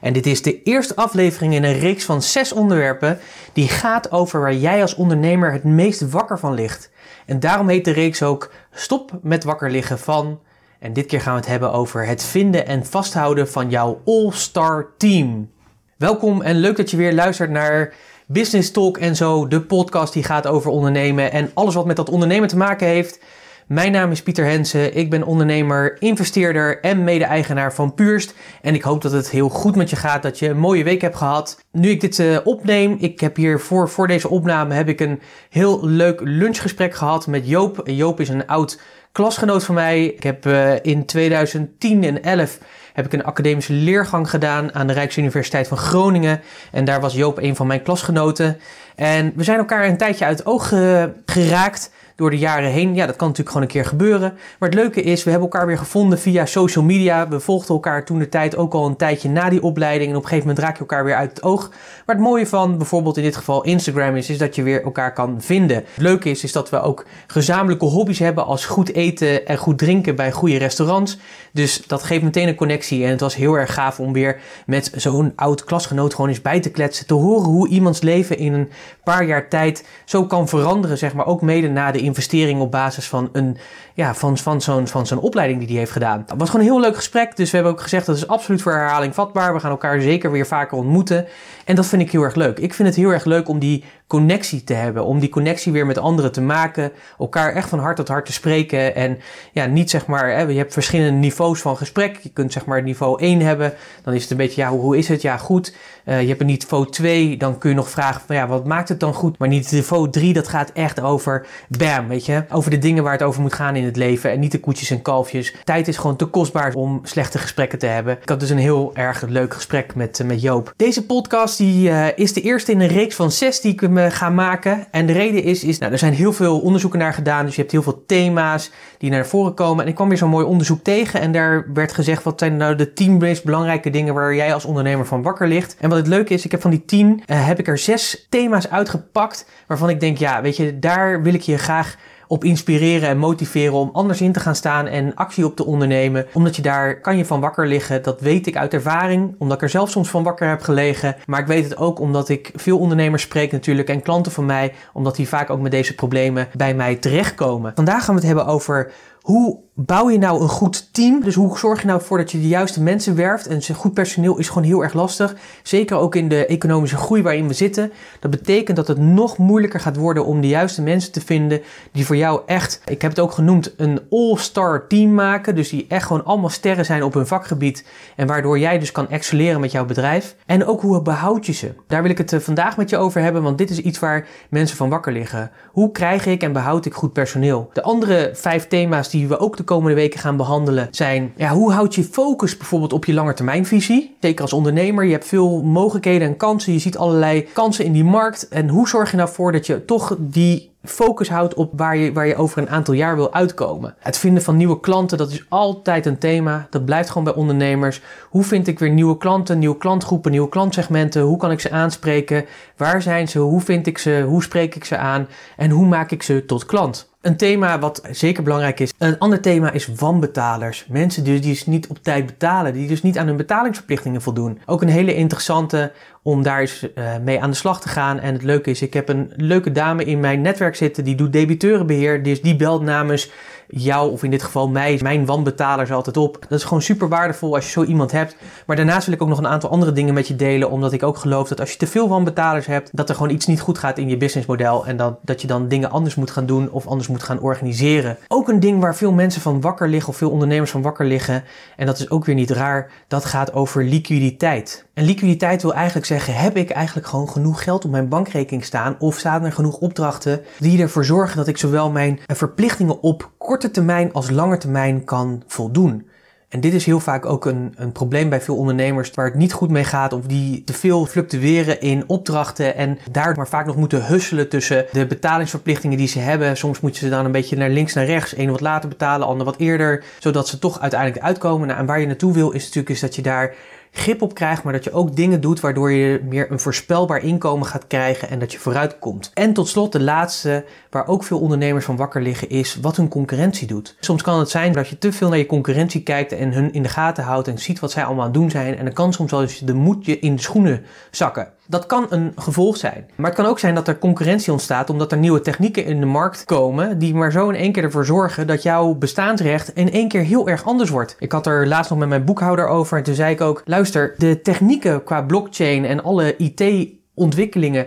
en dit is de eerste aflevering in een reeks van zes onderwerpen die gaat over waar jij als ondernemer het meest wakker van ligt. En daarom heet de reeks ook Stop met wakker liggen van. En dit keer gaan we het hebben over het vinden en vasthouden van jouw all-star team. Welkom en leuk dat je weer luistert naar Business Talk en zo, de podcast die gaat over ondernemen en alles wat met dat ondernemen te maken heeft. Mijn naam is Pieter Hensen. Ik ben ondernemer, investeerder en mede-eigenaar van Puurst. En ik hoop dat het heel goed met je gaat, dat je een mooie week hebt gehad. Nu ik dit uh, opneem, ik heb hier voor, voor deze opname heb ik een heel leuk lunchgesprek gehad met Joop. Joop is een oud klasgenoot van mij. Ik heb uh, in 2010 en 11 heb ik een academische leergang gedaan aan de Rijksuniversiteit van Groningen. En daar was Joop een van mijn klasgenoten. En we zijn elkaar een tijdje uit het oog uh, geraakt door de jaren heen. Ja, dat kan natuurlijk gewoon een keer gebeuren. Maar het leuke is, we hebben elkaar weer gevonden via social media. We volgden elkaar toen de tijd ook al een tijdje na die opleiding. En op een gegeven moment raak je elkaar weer uit het oog. Maar het mooie van bijvoorbeeld in dit geval Instagram is, is dat je weer elkaar kan vinden. Het leuke is, is dat we ook gezamenlijke hobby's hebben als goed eten en goed drinken bij goede restaurants. Dus dat geeft meteen een connectie. En het was heel erg gaaf om weer met zo'n oud klasgenoot gewoon eens bij te kletsen. Te horen hoe iemands leven in een paar jaar tijd zo kan veranderen, zeg maar. Ook mede na de investering op basis van, een, ja, van, van zo'n van opleiding die hij heeft gedaan. Het was gewoon een heel leuk gesprek. Dus we hebben ook gezegd dat is absoluut voor herhaling vatbaar. We gaan elkaar zeker weer vaker ontmoeten. En dat vind ik heel erg leuk. Ik vind het heel erg leuk om die connectie te hebben. Om die connectie weer met anderen te maken. Elkaar echt van hart tot hart te spreken. En ja, niet zeg maar, hè, je hebt verschillende niveaus van gesprek. Je kunt zeg maar niveau 1 hebben. Dan is het een beetje, ja, hoe is het? Ja, goed. Uh, je hebt een niveau 2. Dan kun je nog vragen van, ja, wat maakt het dan goed? Maar niet niveau 3, dat gaat echt over, bam, weet je. Over de dingen waar het over moet gaan in het leven. En niet de koetjes en kalfjes. Tijd is gewoon te kostbaar om slechte gesprekken te hebben. Ik had dus een heel erg leuk gesprek met, uh, met Joop. Deze podcast die, uh, is de eerste in een reeks van zes die ik gaan maken. En de reden is, is nou, er zijn heel veel onderzoeken naar gedaan. Dus je hebt heel veel thema's die naar voren komen. En ik kwam weer zo'n mooi onderzoek tegen. En daar werd gezegd, wat zijn nou de tien meest belangrijke dingen waar jij als ondernemer van wakker ligt. En wat het leuke is, ik heb van die tien, uh, heb ik er zes thema's uitgepakt. Waarvan ik denk, ja, weet je, daar wil ik je graag op inspireren en motiveren om anders in te gaan staan en actie op te ondernemen. Omdat je daar kan je van wakker liggen. Dat weet ik uit ervaring, omdat ik er zelf soms van wakker heb gelegen. Maar ik weet het ook omdat ik veel ondernemers spreek natuurlijk en klanten van mij, omdat die vaak ook met deze problemen bij mij terechtkomen. Vandaag gaan we het hebben over hoe bouw je nou een goed team? Dus hoe zorg je nou voor dat je de juiste mensen werft? En goed personeel is gewoon heel erg lastig. Zeker ook in de economische groei waarin we zitten. Dat betekent dat het nog moeilijker gaat worden om de juiste mensen te vinden die voor jou echt, ik heb het ook genoemd, een all-star team maken. Dus die echt gewoon allemaal sterren zijn op hun vakgebied. En waardoor jij dus kan excelleren met jouw bedrijf. En ook hoe behoud je ze? Daar wil ik het eh, vandaag met je over hebben, want dit is iets waar mensen van wakker liggen. Hoe krijg ik en behoud ik goed personeel? De andere vijf thema's die we ook de komende weken gaan behandelen zijn... Ja, hoe houd je focus bijvoorbeeld op je langetermijnvisie? Zeker als ondernemer, je hebt veel mogelijkheden en kansen. Je ziet allerlei kansen in die markt. En hoe zorg je nou voor dat je toch die focus houdt op waar je, waar je over een aantal jaar wil uitkomen. Het vinden van nieuwe klanten, dat is altijd een thema. Dat blijft gewoon bij ondernemers. Hoe vind ik weer nieuwe klanten, nieuwe klantgroepen, nieuwe klantsegmenten? Hoe kan ik ze aanspreken? Waar zijn ze? Hoe vind ik ze? Hoe spreek ik ze aan? En hoe maak ik ze tot klant? Een thema wat zeker belangrijk is. Een ander thema is wanbetalers. Mensen die dus niet op tijd betalen, die dus niet aan hun betalingsverplichtingen voldoen. Ook een hele interessante om daar eens uh, mee aan de slag te gaan. En het leuke is, ik heb een leuke dame in mijn netwerk zitten die doet debiteurenbeheer. Dus die belt namens jou, of in dit geval mij, mijn wanbetalers altijd op. Dat is gewoon super waardevol als je zo iemand hebt. Maar daarnaast wil ik ook nog een aantal andere dingen met je delen, omdat ik ook geloof dat als je te veel wanbetalers hebt, dat er gewoon iets niet goed gaat in je businessmodel en dat, dat je dan dingen anders moet gaan doen of anders moet gaan organiseren. Ook een ding waar veel mensen van wakker liggen of veel ondernemers van wakker liggen, en dat is ook weer niet raar, dat gaat over liquiditeit. En liquiditeit wil eigenlijk zeggen, heb ik eigenlijk gewoon genoeg geld op mijn bankrekening staan of staan er genoeg opdrachten die ervoor zorgen dat ik zowel mijn verplichtingen op korte termijn als lange termijn kan voldoen. En dit is heel vaak ook een, een probleem bij veel ondernemers waar het niet goed mee gaat of die te veel fluctueren in opdrachten en daar maar vaak nog moeten husselen tussen de betalingsverplichtingen die ze hebben. Soms moeten ze dan een beetje naar links naar rechts, een wat later betalen, ander wat eerder, zodat ze toch uiteindelijk uitkomen. Nou, en waar je naartoe wil is natuurlijk is dat je daar grip op krijgt, maar dat je ook dingen doet waardoor je meer een voorspelbaar inkomen gaat krijgen en dat je vooruit komt. En tot slot de laatste, waar ook veel ondernemers van wakker liggen, is wat hun concurrentie doet. Soms kan het zijn dat je te veel naar je concurrentie kijkt en hun in de gaten houdt en ziet wat zij allemaal aan het doen zijn. En dan kan soms wel eens de moed je in de schoenen zakken. Dat kan een gevolg zijn. Maar het kan ook zijn dat er concurrentie ontstaat omdat er nieuwe technieken in de markt komen die maar zo in één keer ervoor zorgen dat jouw bestaansrecht in één keer heel erg anders wordt. Ik had er laatst nog met mijn boekhouder over en toen zei ik ook, luister, de technieken qua blockchain en alle IT-ontwikkelingen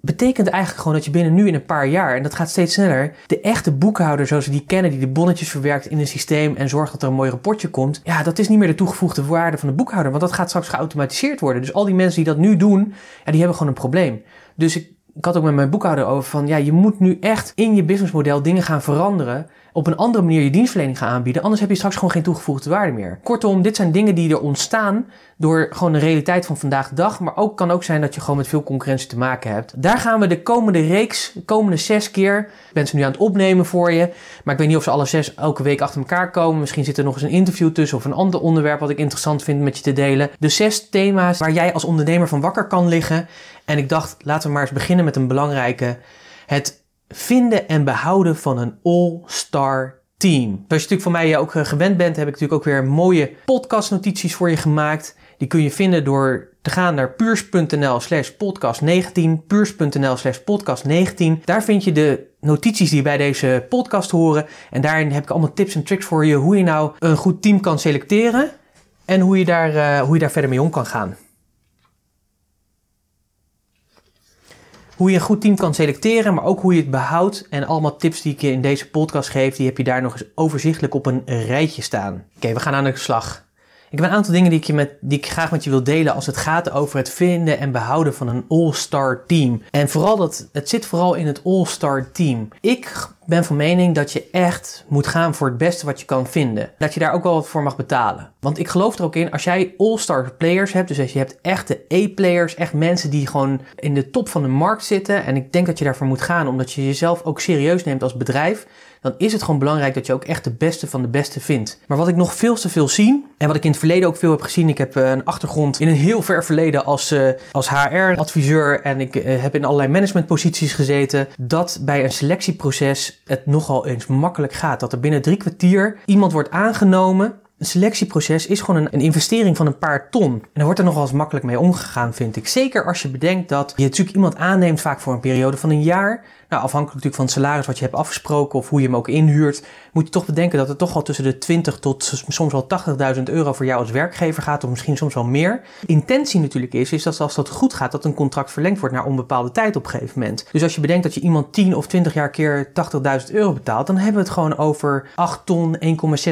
betekent eigenlijk gewoon dat je binnen nu in een paar jaar, en dat gaat steeds sneller, de echte boekhouder zoals we die kennen, die de bonnetjes verwerkt in een systeem en zorgt dat er een mooi rapportje komt, ja, dat is niet meer de toegevoegde waarde van de boekhouder, want dat gaat straks geautomatiseerd worden. Dus al die mensen die dat nu doen, ja, die hebben gewoon een probleem. Dus ik, ik had ook met mijn boekhouder over van, ja, je moet nu echt in je businessmodel dingen gaan veranderen op een andere manier je dienstverlening gaan aanbieden. Anders heb je straks gewoon geen toegevoegde waarde meer. Kortom, dit zijn dingen die er ontstaan door gewoon de realiteit van vandaag de dag. Maar ook kan ook zijn dat je gewoon met veel concurrentie te maken hebt. Daar gaan we de komende reeks, de komende zes keer. Ik ben ze nu aan het opnemen voor je. Maar ik weet niet of ze alle zes elke week achter elkaar komen. Misschien zit er nog eens een interview tussen of een ander onderwerp wat ik interessant vind met je te delen. De zes thema's waar jij als ondernemer van wakker kan liggen. En ik dacht, laten we maar eens beginnen met een belangrijke. Het vinden en behouden van een all-star team. Zoals je natuurlijk van mij ook eh, gewend bent, heb ik natuurlijk ook weer mooie podcastnotities voor je gemaakt. Die kun je vinden door te gaan naar puurs.nl slash podcast 19, puurs.nl slash podcast 19. Daar vind je de notities die bij deze podcast horen. En daarin heb ik allemaal tips en tricks voor je hoe je nou een goed team kan selecteren. En hoe je daar, uh, hoe je daar verder mee om kan gaan. Hoe je een goed team kan selecteren, maar ook hoe je het behoudt. En allemaal tips die ik je in deze podcast geef, die heb je daar nog eens overzichtelijk op een rijtje staan. Oké, we gaan aan de slag. Ik heb een aantal dingen die ik, je met, die graag met je wil delen als het gaat over het vinden en behouden van een all-star team. En vooral dat, het zit vooral in het all-star team. Ik ben van mening dat je echt moet gaan voor het beste wat je kan vinden. Dat je daar ook wel wat voor mag betalen. Want ik geloof er ook in, als jij all-star players hebt, dus als je hebt echte A-players, echt mensen die gewoon in de top van de markt zitten. En ik denk dat je daarvoor moet gaan, omdat je jezelf ook serieus neemt als bedrijf dan is het gewoon belangrijk dat je ook echt de beste van de beste vindt. Maar wat ik nog veel te veel zie, en wat ik in het verleden ook veel heb gezien, ik heb eh, een achtergrond in een heel ver verleden als, uh, als HR-adviseur en ik uh, heb in allerlei managementposities gezeten, dat bij een selectieproces het nogal eens makkelijk gaat. Dat er binnen drie kwartier iemand wordt aangenomen een selectieproces is gewoon een, een, investering van een paar ton. En daar wordt er nogal eens makkelijk mee omgegaan, vind ik. Zeker als je bedenkt dat je natuurlijk iemand aanneemt, vaak voor een periode van een jaar. Nou, afhankelijk natuurlijk van het salaris wat je hebt afgesproken of hoe je hem ook inhuurt, moet je toch bedenken dat het toch al tussen de 20 tot soms wel 80.000 euro voor jou als werkgever gaat, of misschien soms wel meer. Intentie natuurlijk is, is dat als dat goed gaat, dat een contract verlengd wordt naar onbepaalde tijd op een gegeven moment. Dus als je bedenkt dat je iemand 10 of 20 jaar keer 80.000 euro betaalt, dan hebben we het gewoon over 8 ton,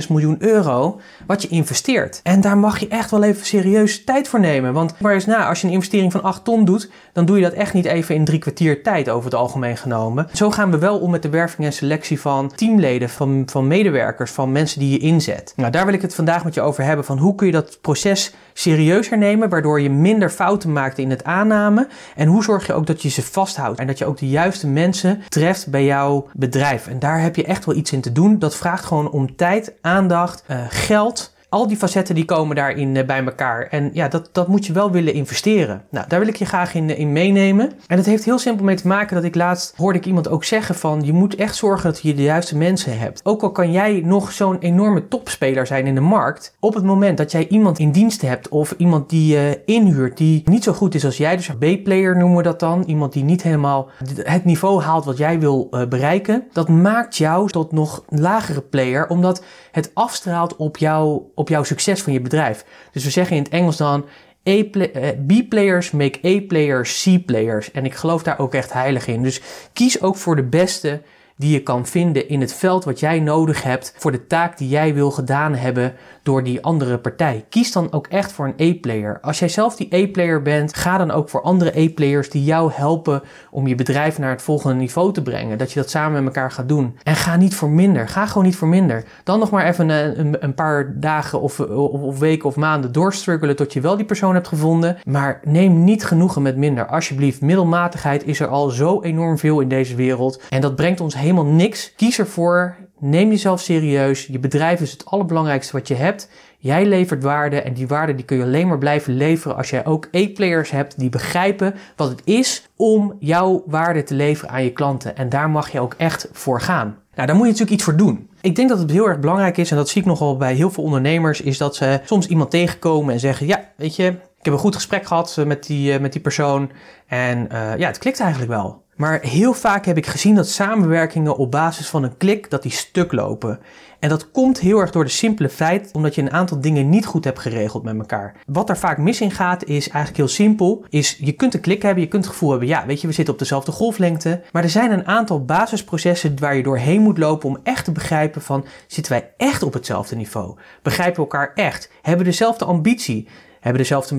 1,6 miljoen euro wat je investeert. En daar mag je echt wel even serieus tijd voor nemen. Want waar is na, als je een investering van 8 ton doet, dan doe je dat echt niet even in drie kwartier tijd over het algemeen genomen. Zo gaan we wel om met de werving en selectie van teamleden, van, van medewerkers, van mensen die je inzet. Nou, daar wil ik het vandaag met je over hebben van hoe kun je dat proces serieuzer nemen, waardoor je minder fouten maakt in het aannemen. En hoe zorg je ook dat je ze vasthoudt en dat je ook de juiste mensen treft bij jouw bedrijf. En daar heb je echt wel iets in te doen. Dat vraagt gewoon om tijd, aandacht, uh, geld al die facetten die komen daarin uh, bij elkaar. En ja, dat, dat moet je wel willen investeren. Nou, daar wil ik je graag in, in meenemen. En het heeft heel simpel mee te maken dat ik laatst hoorde ik iemand ook zeggen van je moet echt zorgen dat je de juiste mensen hebt. Ook al kan jij nog zo'n enorme topspeler zijn in de markt. Op het moment dat jij iemand in dienst hebt of iemand die je uh, inhuurt die niet zo goed is als jij, dus B-player noemen we dat dan. Iemand die niet helemaal het niveau haalt wat jij wil bereiken. Dat maakt jou tot nog lagere player omdat het afstraalt op jouw op jouw succes van je bedrijf. Dus we zeggen in het Engels dan eh, B-players make A-players C-players. En ik geloof daar ook echt heilig in. Dus kies ook voor de beste die je kan vinden in het veld wat jij nodig hebt voor de taak die jij wil gedaan hebben door die andere partij. Kies dan ook echt voor een A-player. Als jij zelf die A-player bent, ga dan ook voor andere A-players die jou helpen om je bedrijf naar het volgende niveau te brengen. Dat je dat samen met elkaar gaat doen. En ga niet voor minder. Ga gewoon niet voor minder. Dan nog maar even een, een, een paar dagen of, of, weken of maanden doorstruggelen tot je wel die persoon hebt gevonden. Maar neem niet genoegen met minder. Alsjeblieft, middelmatigheid is er al zo enorm veel in deze wereld. En dat brengt ons helemaal niks. Kies ervoor. Neem jezelf serieus. Je bedrijf is het allerbelangrijkste wat je hebt. Jij levert waarde en die waarde die kun je alleen maar blijven leveren als jij ook e-players hebt die begrijpen wat het is om jouw waarde te leveren aan je klanten. En daar mag je ook echt voor gaan. Nou, daar moet je natuurlijk iets voor doen. Ik denk dat het heel erg belangrijk is, en dat zie ik nogal bij heel veel ondernemers, is dat ze soms iemand tegenkomen en zeggen: Ja, weet je, ik heb een goed gesprek gehad eh, met die, eh, met die persoon. En uh, ja, het klikt eigenlijk wel. Maar heel vaak heb ik gezien dat samenwerkingen op basis van een klik, dat die stuk lopen. En dat komt heel erg door de simpele feit omdat je een aantal dingen niet goed hebt geregeld met elkaar. Wat er vaak mis in gaat is eigenlijk heel simpel. Is je kunt een klik hebben, je kunt het gevoel hebben, ja weet je, we zitten op dezelfde golflengte. Maar er zijn een aantal basisprocessen waar je doorheen moet lopen om echt te begrijpen van, zitten wij echt op hetzelfde niveau? Begrijpen we elkaar echt? Hebben we dezelfde ambitie? Hebben dezelfde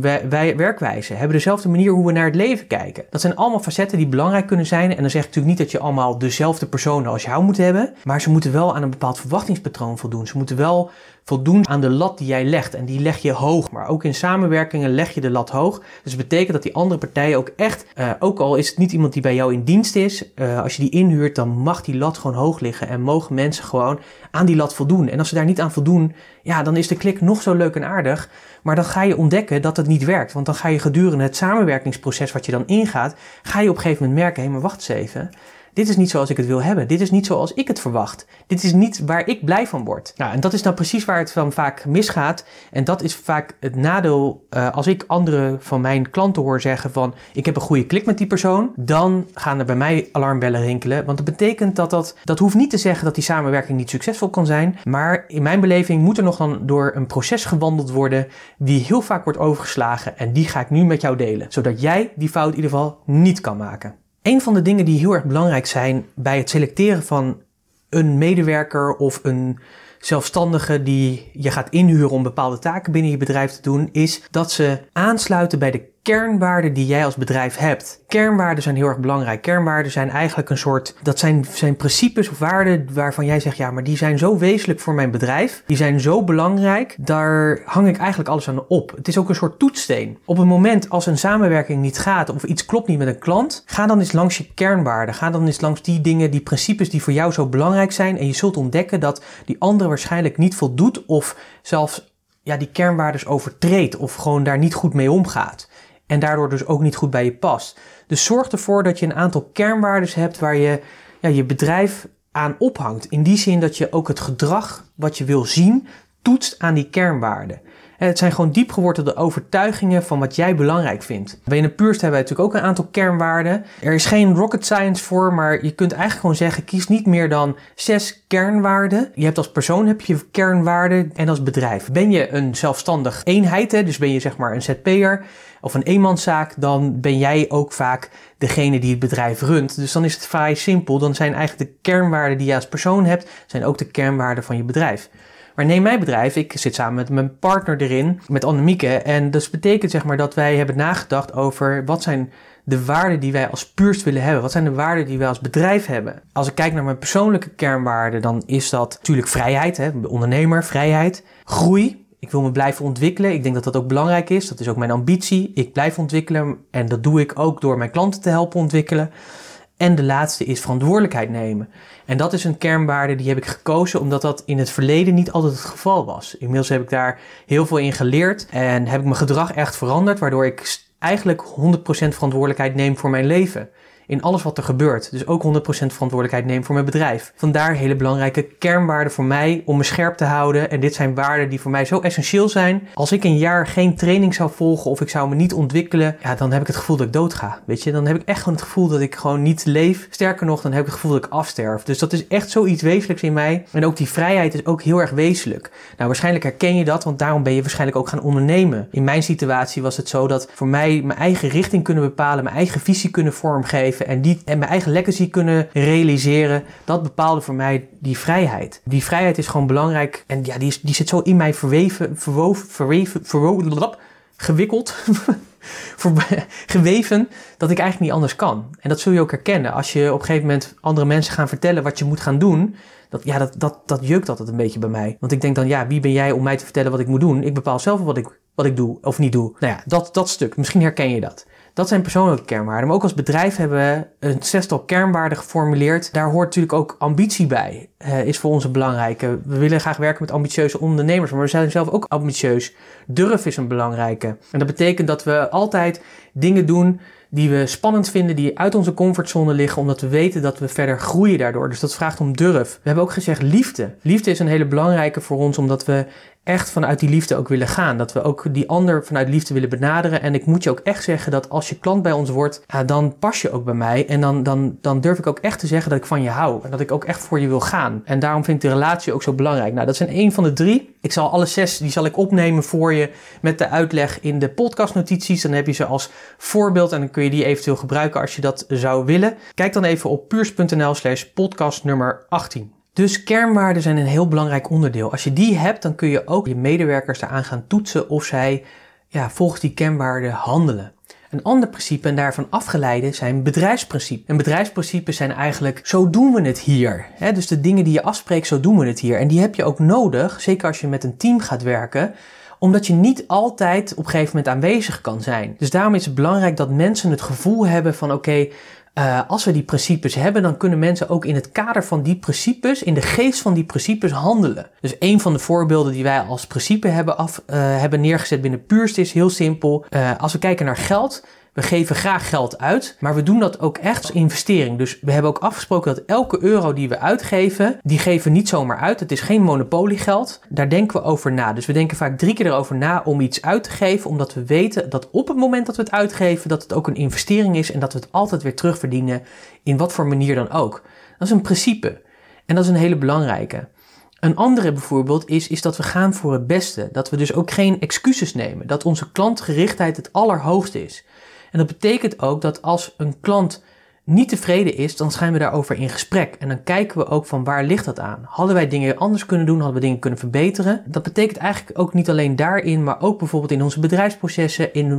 werkwijze, hebben dezelfde manier hoe we naar het leven kijken. Dat zijn allemaal facetten die belangrijk kunnen zijn. En dan zeg ik natuurlijk niet dat je allemaal dezelfde personen als jou moet hebben, maar ze moeten wel aan een bepaald verwachtingspatroon voldoen. Ze moeten wel voldoen aan de lat die jij legt. En die leg je hoog. Maar ook in samenwerkingen leg je de lat hoog. Dus dat betekent dat die andere partijen ook echt, uh, ook al is het niet iemand die bij jou in dienst is, uh, als je die inhuurt, dan mag die lat gewoon hoog liggen. En mogen mensen gewoon aan die lat voldoen. En als ze daar niet aan voldoen, ja, dan is de klik nog zo leuk en aardig. Maar dan ga je ontdekken dat het niet werkt. Want dan ga je gedurende het samenwerkingsproces wat je dan ingaat, ga je op een gegeven moment merken, hé, maar wacht eens even. Dit is niet zoals ik het wil hebben. Dit is niet zoals ik het verwacht. Dit is niet waar ik blij van word. Nou, en dat is nou precies waar het van vaak misgaat. En dat is vaak het nadeel uh, als ik andere van mijn klanten hoor zeggen van ik heb een goede klik met die persoon. Dan gaan er bij mij alarmbellen rinkelen. Want dat betekent dat dat, dat hoeft niet te zeggen dat die samenwerking niet succesvol kan zijn. Maar in mijn beleving moet er nog dan door een proces gewandeld worden die heel vaak wordt overgeslagen. En die ga ik nu met jou delen. Zodat jij die fout in ieder geval niet kan maken. Een van de dingen die heel erg belangrijk zijn bij het selecteren van een medewerker of een zelfstandige die je gaat inhuren om bepaalde taken binnen je bedrijf te doen, is dat ze aansluiten bij de kernwaarden die jij als bedrijf hebt. Kernwaarden zijn heel erg belangrijk. Kernwaarden zijn eigenlijk een soort, dat zijn, zijn principes of waarden waarvan jij zegt, ja, maar die zijn zo wezenlijk voor mijn bedrijf. Die zijn zo belangrijk, daar hang ik eigenlijk alles aan op. Het is ook een soort toetssteen. Op het moment als een samenwerking niet gaat of iets klopt niet met een klant, ga dan eens langs je kernwaarden. Ga dan eens langs die dingen, die principes die voor jou zo belangrijk zijn. En je zult ontdekken dat die andere waarschijnlijk niet voldoet of zelfs ja, die kernwaarden overtreedt of gewoon daar niet goed mee omgaat en daardoor dus ook niet goed bij je past. Dus zorg ervoor dat je een aantal kernwaarden hebt waar je ja, je bedrijf aan ophangt. In die zin dat je ook het gedrag wat je wil zien toetst aan die kernwaarden. Het zijn gewoon diep gewortelde overtuigingen van wat jij belangrijk vindt. Bij een Puurst hebben wij natuurlijk ook een aantal kernwaarden. Er is geen rocket science voor, maar je kunt eigenlijk gewoon zeggen: kies niet meer dan zes kernwaarden. Je hebt als persoon heb je kernwaarden en als bedrijf. Ben je een zelfstandig eenheid, hè, dus ben je zeg maar een ZP'er of een eenmanszaak, dan ben jij ook vaak degene die het bedrijf runt. Dus dan is het vrij simpel. Dan zijn eigenlijk de kernwaarden die je als persoon hebt, zijn ook de kernwaarden van je bedrijf. Maar neem mijn bedrijf, ik zit samen met mijn partner erin, met Annemieke. En dat betekent zeg maar dat wij hebben nagedacht over wat zijn de waarden die wij als puurst willen hebben. Wat zijn de waarden die wij als bedrijf hebben? Als ik kijk naar mijn persoonlijke kernwaarden, dan is dat natuurlijk vrijheid, hè, ondernemer, vrijheid, groei. Ik wil me blijven ontwikkelen. Ik denk dat dat ook belangrijk is. Dat is ook mijn ambitie. Ik blijf ontwikkelen en dat doe ik ook door mijn klanten te helpen ontwikkelen. En de laatste is verantwoordelijkheid nemen. En dat is een kernwaarde die heb ik gekozen omdat dat in het verleden niet altijd het geval was. Inmiddels heb ik daar heel veel in geleerd en heb ik mijn gedrag echt veranderd, waardoor ik eigenlijk 100% verantwoordelijkheid neem voor mijn leven in alles wat er gebeurt. Dus ook 100% verantwoordelijkheid neem voor mijn bedrijf. Vandaar hele belangrijke kernwaarden voor mij om me scherp te houden. En dit zijn waarden die voor mij zo essentieel zijn. Als ik een jaar geen training zou volgen of ik zou me niet ontwikkelen, ja, dan heb ik het gevoel dat ik dood ga. Weet je, dan heb ik echt gewoon het gevoel dat ik gewoon niet leef. Sterker nog, dan heb ik het gevoel dat ik afsterf. Dus dat is echt zoiets wezenlijks in mij. En ook die vrijheid is ook heel erg wezenlijk. Nou, waarschijnlijk herken je dat, want daarom ben je waarschijnlijk ook gaan ondernemen. In mijn situatie was het zo dat voor mij mijn eigen richting kunnen bepalen, mijn eigen visie kunnen vormgeven en, die, en mijn eigen legacy kunnen realiseren. Dat bepaalde voor mij die vrijheid. Die vrijheid is gewoon belangrijk en ja, die, is, die zit zo in mij verweven, verweven, gewikkeld. geweven dat ik eigenlijk niet anders kan. En dat zul je ook herkennen. Als je op een gegeven moment andere mensen gaan vertellen wat je moet gaan doen, dat, ja, dat, dat, dat jukt altijd een beetje bij mij. Want ik denk dan, ja, wie ben jij om mij te vertellen wat ik moet doen? Ik bepaal zelf wat ik, wat ik doe of niet doe. Nou ja, dat, dat stuk. Misschien herken je dat. Dat zijn persoonlijke kernwaarden. Maar ook als bedrijf hebben we een zestal kernwaarden geformuleerd. Daar hoort natuurlijk ook ambitie bij. Uh, is voor ons een belangrijke. We willen graag werken met ambitieuze ondernemers, maar we zijn zelf ook ambitieus. Durf is een belangrijke. En dat betekent dat we altijd dingen doen die we spannend vinden, die uit onze comfortzone liggen, omdat we weten dat we verder groeien daardoor. Dus dat vraagt om durf. We hebben ook gezegd liefde. Liefde is een hele belangrijke voor ons, omdat we echt vanuit die liefde ook willen gaan. Dat we ook die ander vanuit liefde willen benaderen. En ik moet je ook echt zeggen dat als je klant bij ons wordt, dan pas je ook bij mij. En dan, dan, dan durf ik ook echt te zeggen dat ik van je hou. En dat ik ook echt voor je wil gaan. En daarom vind ik de relatie ook zo belangrijk. Nou, dat zijn één van de drie. Ik zal alle zes, die zal ik opnemen voor je met de uitleg in de podcastnotities. Dan heb je ze als voorbeeld en dan kun je die eventueel gebruiken als je dat zou willen. Kijk dan even op puurs.nl slash podcast nummer 18. Dus kernwaarden zijn een heel belangrijk onderdeel. Als je die hebt, dan kun je ook je medewerkers eraan gaan toetsen of zij ja, volgens die kernwaarden handelen. Een ander principe en daarvan afgeleide zijn bedrijfsprincipes. En bedrijfsprincipes zijn eigenlijk, zo doen we het hier. dus de dingen die je afspreekt, zo doen we het hier. En die heb je ook nodig, zeker als je met een team gaat werken omdat je niet altijd op een gegeven moment aanwezig kan zijn. Dus daarom is het belangrijk dat mensen het gevoel hebben van oké, uh, als we die principes hebben, dan kunnen mensen ook in het kader van die principes, in de geest van die principes handelen. Dus een van de voorbeelden die wij als principe hebben, af, uh, hebben neergezet binnen Puurst is heel simpel. Uh, als we kijken naar geld, we geven graag geld uit, maar we doen dat ook echt als investering. Dus we hebben ook afgesproken dat elke euro die we uitgeven, die geven we niet zomaar uit. Het is geen monopoliegeld. Daar denken we over na. Dus we denken vaak drie keer erover na om iets uit te geven, omdat we weten dat op het moment dat we het uitgeven, dat het ook een investering is en dat we het altijd weer terugverdienen in wat voor manier dan ook. Dat is een principe. En dat is een hele belangrijke. Een andere bijvoorbeeld is, is dat we gaan voor het beste. Dat we dus ook geen excuses nemen. Dat onze klantgerichtheid het allerhoogste is. En dat betekent ook dat als een klant niet tevreden is, dan zijn we daarover in gesprek. En dan kijken we ook van waar ligt dat aan? Hadden wij dingen anders kunnen doen? Hadden we dingen kunnen verbeteren? Dat betekent eigenlijk ook niet alleen daarin, maar ook bijvoorbeeld in onze bedrijfsprocessen, in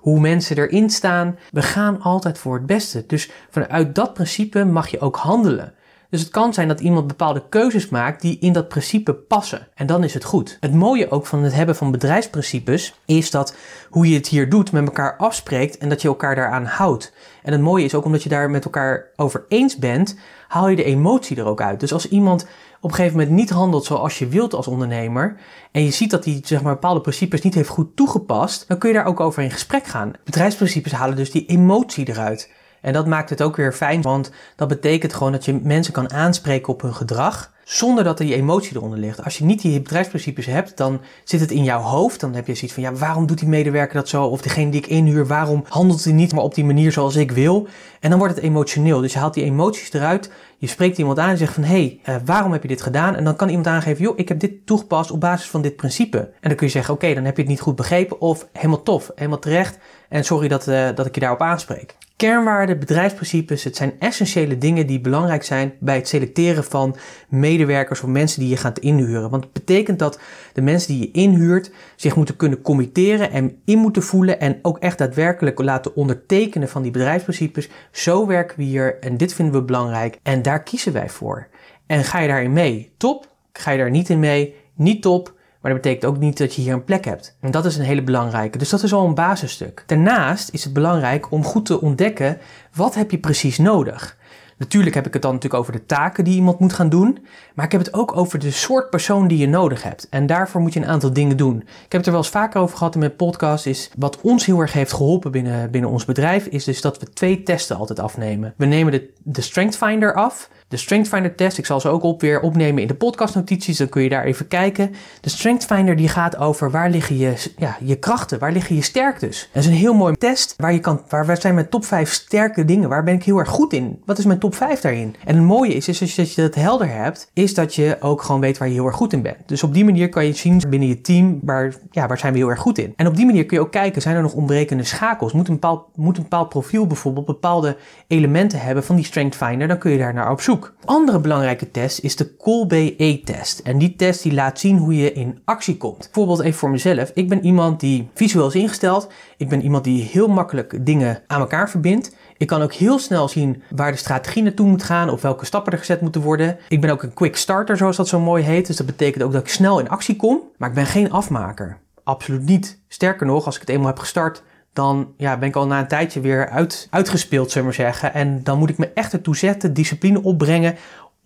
hoe mensen erin staan. We gaan altijd voor het beste. Dus vanuit dat principe mag je ook handelen. Dus het kan zijn dat iemand bepaalde keuzes maakt die in dat principe passen. En dan is het goed. Het mooie ook van het hebben van bedrijfsprincipes is dat hoe je het hier doet met elkaar afspreekt en dat je elkaar daaraan houdt. En het mooie is ook omdat je daar met elkaar over eens bent, haal je de emotie er ook uit. Dus als iemand op een gegeven moment niet handelt zoals je wilt als ondernemer en je ziet dat hij zeg maar, bepaalde principes niet heeft goed toegepast, dan kun je daar ook over in gesprek gaan. Bedrijfsprincipes halen dus die emotie eruit. En dat maakt het ook weer fijn, want dat betekent gewoon dat je mensen kan aanspreken op hun gedrag zonder dat er die emotie eronder ligt. Als je niet die bedrijfsprincipes hebt, dan zit het in jouw hoofd. Dan heb je zoiets van, ja, waarom doet die medewerker dat zo? Of degene die ik inhuur, waarom handelt hij niet maar op die manier zoals ik wil? En dan wordt het emotioneel. Dus je haalt die emoties eruit. Je spreekt iemand aan en zegt van, hé, hey, uh, waarom heb je dit gedaan? En dan kan iemand aangeven, joh, ik heb dit toegepast op basis van dit principe. En dan kun je zeggen, oké, dan heb je het niet goed begrepen. Of helemaal tof, helemaal terecht. En sorry dat, uh, dat ik je daarop aanspreek. Kernwaarden, bedrijfsprincipes, het zijn essentiële dingen die belangrijk zijn bij het selecteren van medewerkers of mensen die je gaat inhuren. Want het betekent dat de mensen die je inhuurt zich moeten kunnen committeren en in moeten voelen en ook echt daadwerkelijk laten ondertekenen van die bedrijfsprincipes. Zo werken we hier en dit vinden we belangrijk en daar kiezen wij voor. En ga je daarin mee? Top. Ga je daar niet in mee? Niet top. Maar dat betekent ook niet dat je hier een plek hebt. En dat is een hele belangrijke. Dus dat is al een basisstuk. Daarnaast is het belangrijk om goed te ontdekken wat heb je precies nodig. Natuurlijk heb ik het dan natuurlijk over de taken die iemand moet gaan doen. Maar ik heb het ook over de soort persoon die je nodig hebt. En daarvoor moet je een aantal dingen doen. Ik heb het er wel eens vaker over gehad in mijn podcast. Is wat ons heel erg heeft geholpen binnen, binnen ons bedrijf. Is dus dat we twee testen altijd afnemen. We nemen de, de Strength Finder af. De Strength Finder test. Ik zal ze ook op weer opnemen in de podcastnotities. Dan kun je daar even kijken. De Strength Finder die gaat over waar liggen je, ja, je krachten, waar liggen je sterktes. Dat is een heel mooi test waar je kan, waar, zijn mijn top 5 sterke dingen? Waar ben ik heel erg goed in? Wat is mijn top 5 daarin? En het mooie is, is als je, dat je dat helder hebt, is dat je ook gewoon weet waar je heel erg goed in bent. Dus op die manier kan je zien binnen je team waar, ja, waar zijn we heel erg goed in. En op die manier kun je ook kijken, zijn er nog ontbrekende schakels? Moet een bepaald, moet een bepaald profiel bijvoorbeeld bepaalde elementen hebben van die Strength Finder? Dan kun je daar naar op zoek. Andere belangrijke test is de Kolbe-E-test. En die test die laat zien hoe je in actie komt. Bijvoorbeeld even voor mezelf. Ik ben iemand die visueel is ingesteld. Ik ben iemand die heel makkelijk dingen aan elkaar verbindt. Ik kan ook heel snel zien waar de strategie naartoe moet gaan of welke stappen er gezet moeten worden. Ik ben ook een quick starter, zoals dat zo mooi heet. Dus dat betekent ook dat ik snel in actie kom. Maar ik ben geen afmaker. Absoluut niet. Sterker nog, als ik het eenmaal heb gestart, dan ja, ben ik al na een tijdje weer uit, uitgespeeld, zullen we maar zeggen. En dan moet ik me echt ertoe zetten, discipline opbrengen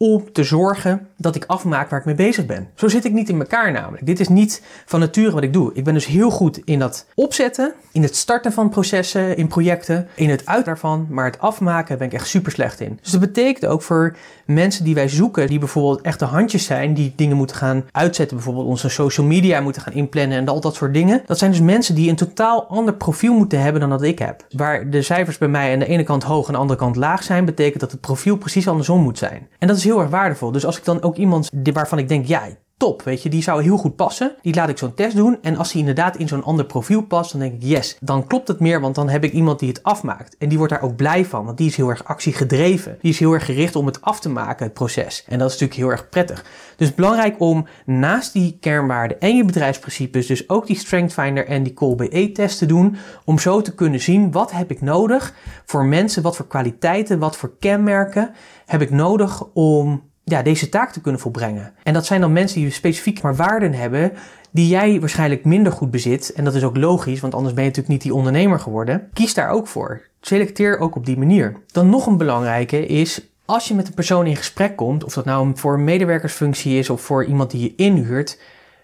om te zorgen dat ik afmaak waar ik mee bezig ben. Zo zit ik niet in elkaar namelijk. Dit is niet van nature wat ik doe. Ik ben dus heel goed in dat opzetten, in het starten van processen, in projecten, in het uit daarvan, maar het afmaken ben ik echt super slecht in. Dus dat betekent ook voor mensen die wij zoeken, die bijvoorbeeld echte handjes zijn, die dingen moeten gaan uitzetten, bijvoorbeeld onze social media moeten gaan inplannen en al dat soort dingen. Dat zijn dus mensen die een totaal ander profiel moeten hebben dan dat ik heb. Waar de cijfers bij mij aan de ene kant hoog en aan de andere kant laag zijn, betekent dat het profiel precies andersom moet zijn. En dat is heel erg waardevol. Dus als ik dan ook iemand waarvan ik denk, ja, top, weet je, die zou heel goed passen. Die laat ik zo'n test doen. En als hij inderdaad in zo'n ander profiel past, dan denk ik, yes, dan klopt het meer, want dan heb ik iemand die het afmaakt. En die wordt daar ook blij van, want die is heel erg actiegedreven. Die is heel erg gericht om het af te maken, het proces. En dat is natuurlijk heel erg prettig. Dus belangrijk om naast die kernwaarden en je bedrijfsprincipes, dus ook die Strength Finder en die Kolbe-test te doen, om zo te kunnen zien wat heb ik nodig voor mensen, wat voor kwaliteiten, wat voor kenmerken heb ik nodig om ja, deze taak te kunnen volbrengen. En dat zijn dan mensen die specifiek maar waarden hebben die jij waarschijnlijk minder goed bezit. En dat is ook logisch, want anders ben je natuurlijk niet die ondernemer geworden. Kies daar ook voor. Selecteer ook op die manier. Dan nog een belangrijke is als je met een persoon in gesprek komt, of dat nou voor een medewerkersfunctie is of voor iemand die je inhuurt,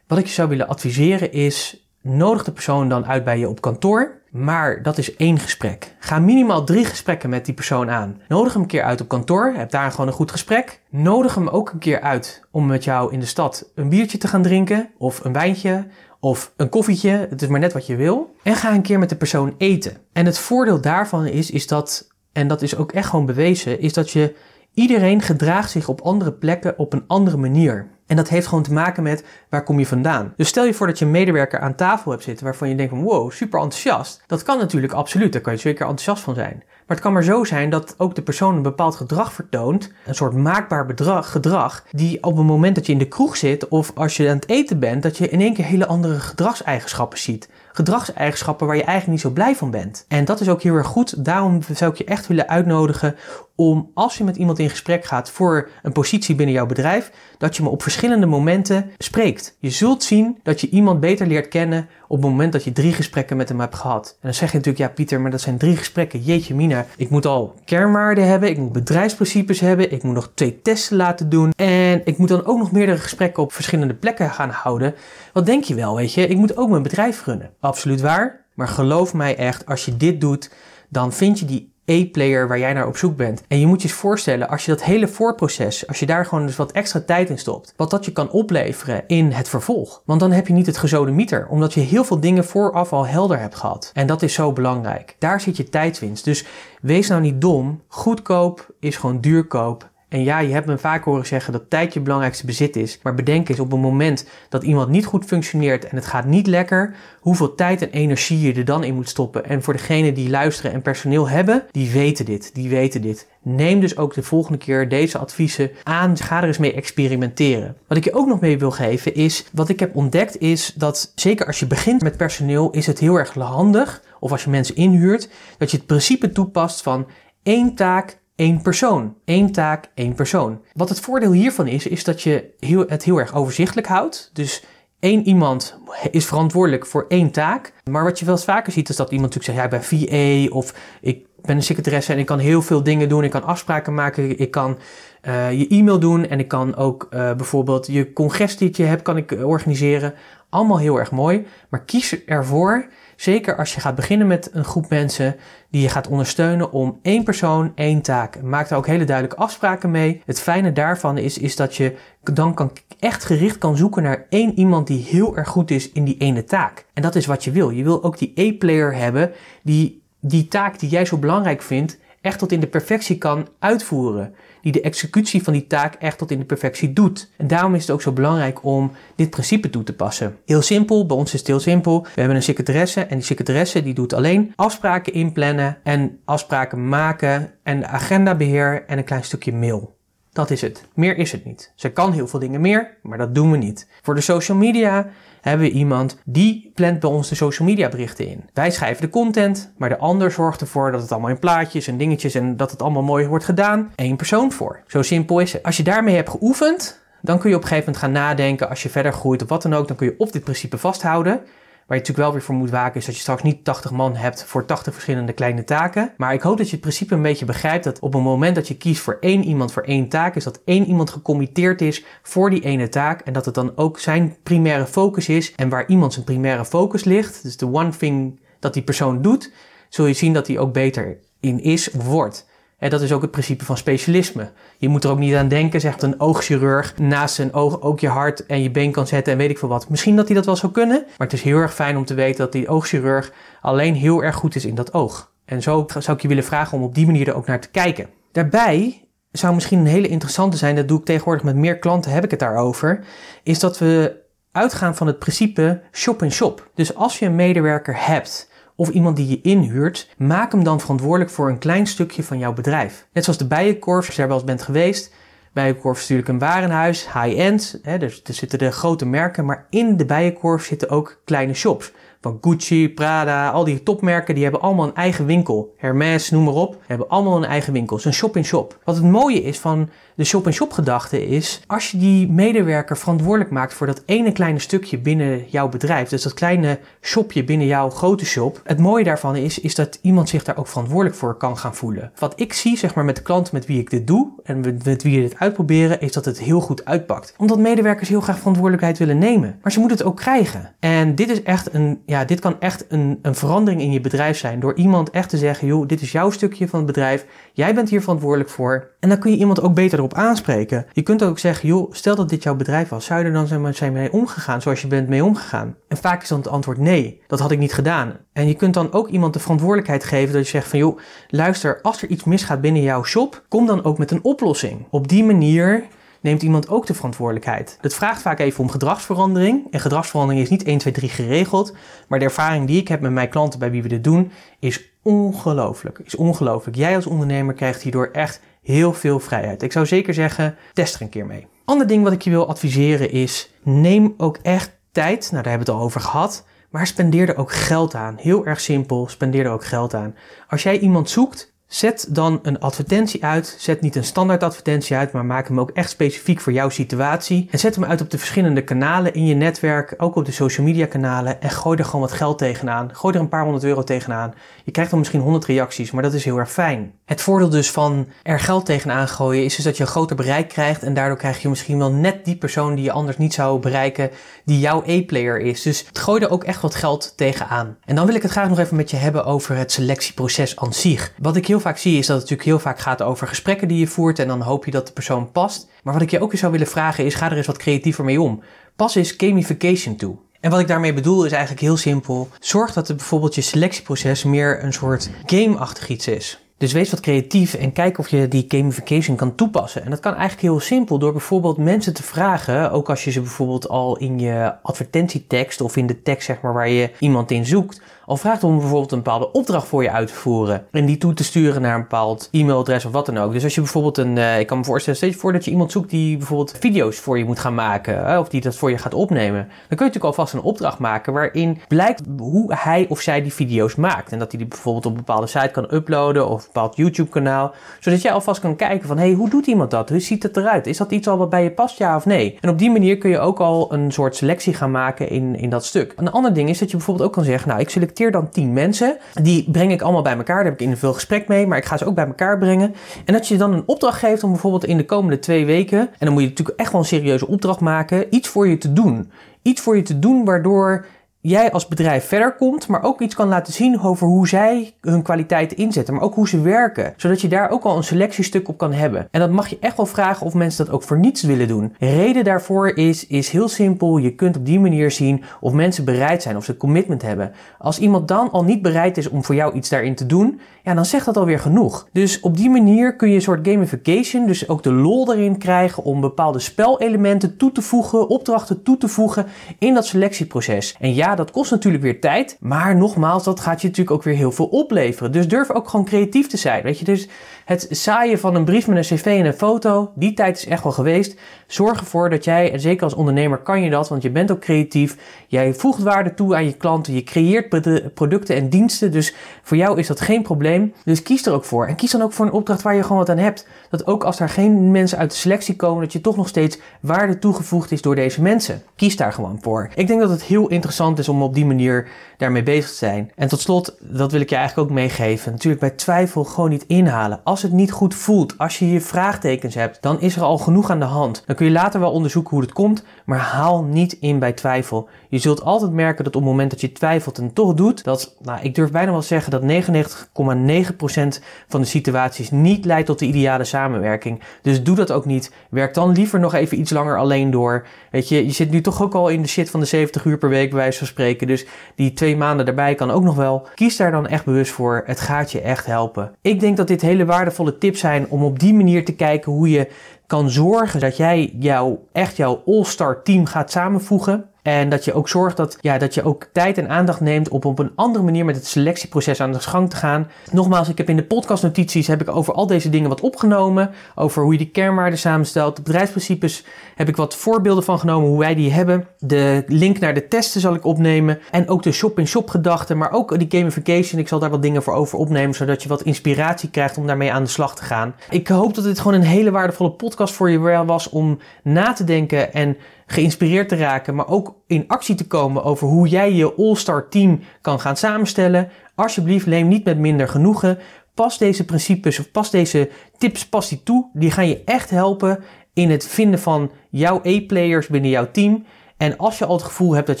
wat ik je zou willen adviseren is nodig de persoon dan uit bij je op kantoor. Maar dat is één gesprek. Ga minimaal drie gesprekken met die persoon aan. Nodig hem een keer uit op kantoor. Heb daar gewoon een goed gesprek. Nodig hem ook een keer uit om met jou in de stad een biertje te gaan drinken. Of een wijntje. Of een koffietje. Het is maar net wat je wil. En ga een keer met de persoon eten. En het voordeel daarvan is, is dat, en dat is ook echt gewoon bewezen, is dat je iedereen gedraagt zich op andere plekken op een andere manier. En dat heeft gewoon te maken met waar kom je vandaan. Dus stel je voor dat je een medewerker aan tafel hebt zitten waarvan je denkt van wow, super enthousiast. Dat kan natuurlijk absoluut, daar kan je zeker enthousiast van zijn. Maar het kan maar zo zijn dat ook de persoon een bepaald gedrag vertoont, een soort maakbaar bedrag, gedrag, die op het moment dat je in de kroeg zit of als je aan het eten bent, dat je in één keer hele andere gedragseigenschappen ziet gedragseigenschappen waar je eigenlijk niet zo blij van bent. En dat is ook heel erg goed. Daarom zou ik je echt willen uitnodigen om als je met iemand in gesprek gaat voor een positie binnen jouw bedrijf, dat je me op verschillende momenten spreekt. Je zult zien dat je iemand beter leert kennen op het moment dat je drie gesprekken met hem hebt gehad. En dan zeg je natuurlijk, ja Pieter, maar dat zijn drie gesprekken. Jeetje mina, ik moet al kernwaarden hebben, ik moet bedrijfsprincipes hebben, ik moet nog twee testen laten doen en ik moet dan ook nog meerdere gesprekken op verschillende plekken gaan houden. Wat denk je wel, weet je? Ik moet ook mijn bedrijf runnen. Absoluut waar, maar geloof mij echt, als je dit doet, dan vind je die E-player waar jij naar op zoek bent. En je moet je eens voorstellen, als je dat hele voorproces, als je daar gewoon dus wat extra tijd in stopt, wat dat je kan opleveren in het vervolg. Want dan heb je niet het gezode mieter, omdat je heel veel dingen vooraf al helder hebt gehad. En dat is zo belangrijk. Daar zit je tijdswinst. Dus wees nou niet dom. Goedkoop is gewoon duurkoop. En ja, je hebt me vaak horen zeggen dat tijd je belangrijkste bezit is. Maar bedenk eens op het moment dat iemand niet goed functioneert en het gaat niet lekker, hoeveel tijd en energie je er dan in moet stoppen. En voor degenen die luisteren en personeel hebben, die weten dit, die weten dit. Neem dus ook de volgende keer deze adviezen aan. Ga er eens mee experimenteren. Wat ik je ook nog mee wil geven is, wat ik heb ontdekt is dat zeker als je begint met personeel, is het heel erg handig, of als je mensen inhuurt, dat je het principe toepast van één taak, één persoon. Eén taak, één persoon. Wat het voordeel hiervan is, is dat je heel, het heel erg overzichtelijk houdt. Dus één iemand is verantwoordelijk voor één taak. Maar wat je wel eens vaker ziet, is dat iemand natuurlijk zegt, ja, ik ben VA of ik ben een secretaresse en ik kan heel veel dingen doen. Ik kan afspraken maken. Ik kan uh, je e-mail doen. En ik kan ook uh, bijvoorbeeld je congres die je hebt, kan ik organiseren. Allemaal heel erg mooi. Maar kies ervoor, zeker als je gaat beginnen met een groep mensen die je gaat ondersteunen om één persoon, één taak. Maak daar ook hele duidelijke afspraken mee. Het fijne daarvan is, is dat je dan kan, echt gericht kan zoeken naar één iemand die heel erg goed is in die ene taak. En dat is wat je wil. Je wil ook die A-player hebben die die taak die jij zo belangrijk vindt echt tot in de perfectie kan uitvoeren. Die de executie van die taak echt tot in de perfectie doet. En daarom is het ook zo belangrijk om dit principe toe te passen. Heel simpel, bij ons is het heel simpel. We hebben een secretaresse en die secretaresse die doet alleen afspraken inplannen en afspraken maken en agendabeheer en een klein stukje mail. Dat is het. Meer is het niet. Ze kan heel veel dingen meer, maar dat doen we niet. Voor de social media hebben we iemand die plant bij ons de social media berichten in. Wij schrijven de content, maar de ander zorgt ervoor dat het allemaal in plaatjes en dingetjes en dat het allemaal mooi wordt gedaan. Eén persoon voor. Zo simpel is het. Als je daarmee hebt geoefend, dan kun je op een gegeven moment gaan nadenken als je verder groeit of wat dan ook, dan kun je op dit principe vasthouden. Waar je natuurlijk wel weer voor moet waken is dat je straks niet 80 man hebt voor 80 verschillende kleine taken. Maar ik hoop dat je het principe een beetje begrijpt dat op het moment dat je kiest voor één iemand voor één taak, is dat één iemand gecommitteerd is voor die ene taak. En dat het dan ook zijn primaire focus is. En waar iemand zijn primaire focus ligt, dus de one thing dat die persoon doet, zul je zien dat hij ook beter in is of wordt. En dat is ook het principe van specialisme. Je moet er ook niet aan denken, zegt een oogchirurg, naast zijn oog ook je hart en je been kan zetten en weet ik veel wat. Misschien dat hij dat wel zou kunnen, maar het is heel erg fijn om te weten dat die oogchirurg alleen heel erg goed is in dat oog. En zo zou ik je willen vragen om op die manier er ook naar te kijken. Daarbij zou misschien een hele interessante zijn, dat doe ik tegenwoordig met meer klanten, heb ik het daarover, is dat we uitgaan van het principe shop in shop. Dus als je een medewerker hebt of iemand die je inhuurt, maak hem dan verantwoordelijk voor een klein stukje van jouw bedrijf. Net zoals de Bijenkorf, als je daar wel eens bent geweest. Bijenkorf is natuurlijk een warenhuis, high-end, dus er zitten de grote merken, maar in de Bijenkorf zitten ook kleine shops. Van Gucci, Prada, al die topmerken, die hebben allemaal een eigen winkel. Hermes, noem maar op, hebben allemaal een eigen winkel. Het is een shop-in-shop. Wat het mooie is van de shop-in-shop gedachte is, als je die medewerker verantwoordelijk maakt voor dat ene kleine stukje binnen jouw bedrijf, dus dat kleine shopje binnen jouw grote shop, het mooie daarvan is, is dat iemand zich daar ook verantwoordelijk voor kan gaan voelen. Wat ik zie, zeg maar, met de klanten met wie ik dit doe en met wie je dit uitproberen, is dat het heel goed uitpakt. Omdat medewerkers heel graag verantwoordelijkheid willen nemen, maar ze moeten het ook krijgen. En dit is echt een, ja, dit kan echt een, een verandering in je bedrijf zijn door iemand echt te zeggen, joh, dit is jouw stukje van het bedrijf, jij bent hier verantwoordelijk voor. En dan kun je iemand ook beter erop aanspreken. Je kunt ook zeggen, joh, stel dat dit jouw bedrijf was, zou je er dan zijn mee omgegaan zoals je bent mee omgegaan? En vaak is dan het antwoord nee, dat had ik niet gedaan. En je kunt dan ook iemand de verantwoordelijkheid geven dat je zegt van, joh, luister, als er iets misgaat binnen jouw shop, kom dan ook met een oplossing. Op die manier neemt iemand ook de verantwoordelijkheid. Het vraagt vaak even om gedragsverandering. En gedragsverandering is niet 1, 2, 3 geregeld. Maar de ervaring die ik heb met mijn klanten bij wie we dit doen, is ongelooflijk. Is ongelooflijk. Jij als ondernemer krijgt hierdoor echt heel veel vrijheid. Ik zou zeker zeggen, test er een keer mee. Ander ding wat ik je wil adviseren is, neem ook echt tijd. Nou, daar hebben we het al over gehad. Maar spendeer er ook geld aan. Heel erg simpel, spendeer er ook geld aan. Als jij iemand zoekt Zet dan een advertentie uit. Zet niet een standaard advertentie uit, maar maak hem ook echt specifiek voor jouw situatie. En zet hem uit op de verschillende kanalen in je netwerk, ook op de social media kanalen. En gooi er gewoon wat geld tegenaan. Gooi er een paar honderd euro tegenaan. Je krijgt dan misschien honderd reacties, maar dat is heel erg fijn. Het voordeel dus van er geld tegenaan gooien is dus dat je een groter bereik krijgt. En daardoor krijg je misschien wel net die persoon die je anders niet zou bereiken, die jouw E-player is. Dus gooi er ook echt wat geld tegenaan. En dan wil ik het graag nog even met je hebben over het selectieproces aan zich. Wat ik heel vaak zie is dat het natuurlijk heel vaak gaat over gesprekken die je voert en dan hoop je dat de persoon past. Maar wat ik je ook eens zou willen vragen is, ga er eens wat creatiever mee om. Pas eens gamification toe. En wat ik daarmee bedoel is eigenlijk heel simpel. Zorg dat het bijvoorbeeld je selectieproces meer een soort game-achtig iets is. Dus wees wat creatief en kijk of je die gamification kan toepassen. En dat kan eigenlijk heel simpel door bijvoorbeeld mensen te vragen, ook als je ze bijvoorbeeld al in je advertentietekst of in de tekst zeg maar waar je iemand in zoekt, al vraagt om bijvoorbeeld een bepaalde opdracht voor je uit te voeren. En die toe te sturen naar een bepaald e-mailadres of wat dan ook. Dus als je bijvoorbeeld een, uh, ik kan me voorstellen, steeds voor dat je iemand zoekt die bijvoorbeeld video's voor je moet gaan maken. of die dat voor je gaat opnemen. Dan kun je natuurlijk alvast een opdracht maken waarin blijkt hoe hij of zij die video's maakt. En dat hij die bijvoorbeeld op een bepaalde site kan uploaden of bepaald YouTube kanaal. Zodat jij alvast kan kijken van, hey, hoe doet iemand dat? Hoe ziet het eruit? Is dat iets al wat bij je past, ja of nee? En op die manier kun je ook al een soort selectie gaan maken in, in dat stuk. Een ander ding is dat je bijvoorbeeld ook kan zeggen, nou, ik selecteer dan 10 mensen. Die breng ik allemaal bij elkaar. Daar heb ik in veel gesprek mee, maar ik ga ze ook bij elkaar brengen. En dat je dan een opdracht geeft om bijvoorbeeld in de komende twee weken, en dan moet je natuurlijk echt wel een serieuze opdracht maken, iets voor je te doen. Iets voor je te doen waardoor jij als bedrijf verder komt, maar ook iets kan laten zien over hoe zij hun kwaliteiten inzetten, maar ook hoe ze werken, zodat je daar ook al een selectiestuk op kan hebben. En dat mag je echt wel vragen of mensen dat ook voor niets willen doen. Reden daarvoor is, is heel simpel. Je kunt op die manier zien of mensen bereid zijn, of ze commitment hebben. Als iemand dan al niet bereid is om voor jou iets daarin te doen, ja, dan zegt dat alweer genoeg. Dus op die manier kun je een soort gamification, dus ook de lol erin krijgen om bepaalde spelelementen toe te voegen, opdrachten toe te voegen in dat selectieproces. En ja, dat kost natuurlijk weer tijd, maar nogmaals, dat gaat je natuurlijk ook weer heel veel opleveren. Dus durf ook gewoon creatief te zijn, weet je. Dus het zaaien van een brief met een cv en een foto, die tijd is echt wel geweest. Zorg ervoor dat jij, en zeker als ondernemer kan je dat, want je bent ook creatief. Jij voegt waarde toe aan je klanten, je creëert producten en diensten. Dus voor jou is dat geen probleem. Dus kies er ook voor. En kies dan ook voor een opdracht waar je gewoon wat aan hebt. Dat ook als er geen mensen uit de selectie komen, dat je toch nog steeds waarde toegevoegd is door deze mensen. Kies daar gewoon voor. Ik denk dat het heel interessant is om op die manier daarmee bezig te zijn. En tot slot, dat wil ik je eigenlijk ook meegeven. Natuurlijk bij twijfel gewoon niet inhalen. Het niet goed voelt, als je je vraagtekens hebt, dan is er al genoeg aan de hand. Dan kun je later wel onderzoeken hoe het komt, maar haal niet in bij twijfel. Je zult altijd merken dat op het moment dat je twijfelt en toch doet, dat, nou, ik durf bijna wel zeggen dat 99,9% van de situaties niet leidt tot de ideale samenwerking. Dus doe dat ook niet. Werk dan liever nog even iets langer alleen door. Weet je, je zit nu toch ook al in de shit van de 70 uur per week, bij wijze van spreken. Dus die twee maanden daarbij kan ook nog wel. Kies daar dan echt bewust voor. Het gaat je echt helpen. Ik denk dat dit hele waardevolle tips zijn om op die manier te kijken hoe je kan zorgen dat jij jouw, echt jouw all-star team gaat samenvoegen. En dat je ook zorgt dat, ja, dat je ook tijd en aandacht neemt om op een andere manier met het selectieproces aan de gang te gaan. Nogmaals, ik heb in de podcastnotities heb ik over al deze dingen wat opgenomen. Over hoe je die kernwaarden samenstelt. De bedrijfsprincipes heb ik wat voorbeelden van genomen hoe wij die hebben. De link naar de testen zal ik opnemen. En ook de shop-in-shop gedachten. Maar ook die gamification. Ik zal daar wat dingen voor over opnemen. Zodat je wat inspiratie krijgt om daarmee aan de slag te gaan. Ik hoop dat dit gewoon een hele waardevolle podcast voor je was om na te denken en geïnspireerd te raken, maar ook in actie te komen over hoe jij je all-star team kan gaan samenstellen. Alsjeblieft, neem niet met minder genoegen. Pas deze principes of pas deze tips, pas die toe. Die gaan je echt helpen in het vinden van jouw A-players binnen jouw team. En als je al het gevoel hebt dat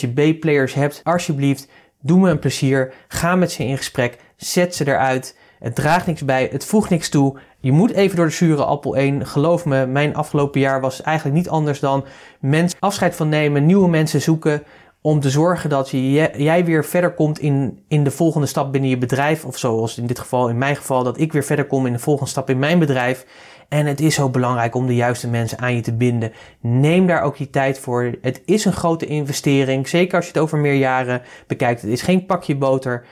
je B-players hebt, alsjeblieft, doe me een plezier. Ga met ze in gesprek. Zet ze eruit. Het draagt niks bij, het voegt niks toe. Je moet even door de zure appel 1. Geloof me, mijn afgelopen jaar was eigenlijk niet anders dan mensen afscheid van nemen, nieuwe mensen zoeken. Om te zorgen dat je, jij weer verder komt in, in de volgende stap binnen je bedrijf. Of zoals in dit geval, in mijn geval, dat ik weer verder kom in de volgende stap in mijn bedrijf. En het is zo belangrijk om de juiste mensen aan je te binden. Neem daar ook die tijd voor. Het is een grote investering. Zeker als je het over meer jaren bekijkt. Het is geen pakje boter.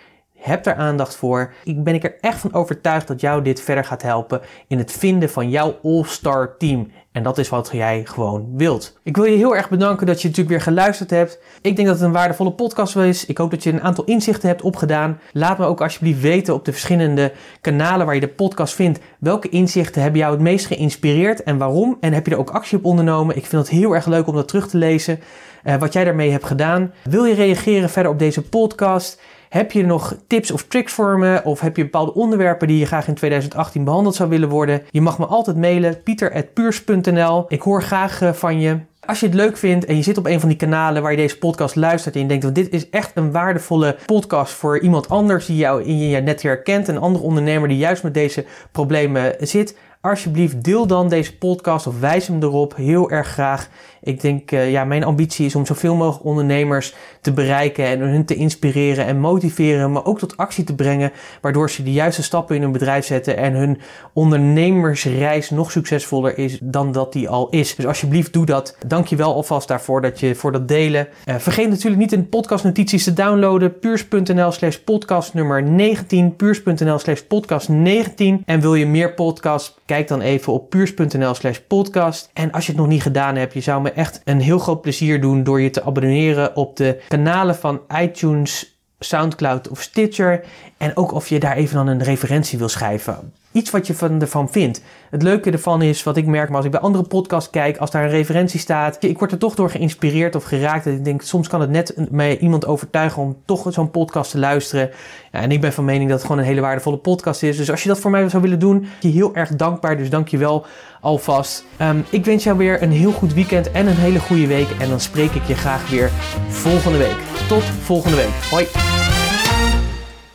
Heb er aandacht voor. Ik ben ik er echt van overtuigd dat jou dit verder gaat helpen in het vinden van jouw all-star team. En dat is wat jij gewoon wilt. Ik wil je heel erg bedanken dat je natuurlijk weer geluisterd hebt. Ik denk dat het een waardevolle podcast is. Ik hoop dat je een aantal inzichten hebt opgedaan. Laat me ook alsjeblieft weten op de verschillende kanalen waar je de podcast vindt. Welke inzichten hebben jou het meest geïnspireerd en waarom? En heb je er ook actie op ondernomen? Ik vind het heel erg leuk om dat terug te lezen. Uh, wat jij daarmee hebt gedaan. Wil je reageren verder op deze podcast? Heb je nog tips of tricks voor me? Of heb je bepaalde onderwerpen die je graag in 2018 behandeld zou willen worden? Je mag me altijd mailen, pieter.puurs.nl. Ik hoor graag eh, van je. Als je het leuk vindt en je zit op een van die kanalen waar je deze podcast luistert en je denkt, dit is echt een waardevolle podcast voor iemand anders die jou in je netwerk kent, een andere ondernemer die juist met deze problemen zit, alsjeblieft deel dan deze podcast of wijs hem erop heel erg graag. Ik denk, uh, ja, mijn ambitie is om zoveel mogelijk ondernemers te bereiken en hun te inspireren en motiveren, maar ook tot actie te brengen, waardoor ze de juiste stappen in hun bedrijf zetten en hun ondernemersreis nog succesvoller is dan dat die al is. Dus alsjeblieft doe dat. Dank je wel alvast daarvoor dat je voor dat delen. Uh, vergeet natuurlijk niet in podcastnotities te downloaden. puurs.nl slash podcast nummer 19. puurs.nl slash podcast 19. En wil je meer podcasts? Kijk dan even op puurs.nl slash podcast. En als je het nog niet gedaan hebt, je zou me echt een heel groot plezier doen door je te abonneren op de kanalen van iTunes Soundcloud of Stitcher. En ook of je daar even dan een referentie wil schrijven. Iets wat je van, ervan vindt. Het leuke ervan is, wat ik merk, maar als ik bij andere podcasts kijk, als daar een referentie staat, ik word er toch door geïnspireerd of geraakt. En ik denk, soms kan het net iemand overtuigen om toch zo'n podcast te luisteren. Ja, en ik ben van mening dat het gewoon een hele waardevolle podcast is. Dus als je dat voor mij zou willen doen, je heel erg dankbaar. Dus dank je wel alvast. Um, ik wens jou weer een heel goed weekend en een hele goede week. En dan spreek ik je graag weer volgende week. Tot volgende week. Hoi.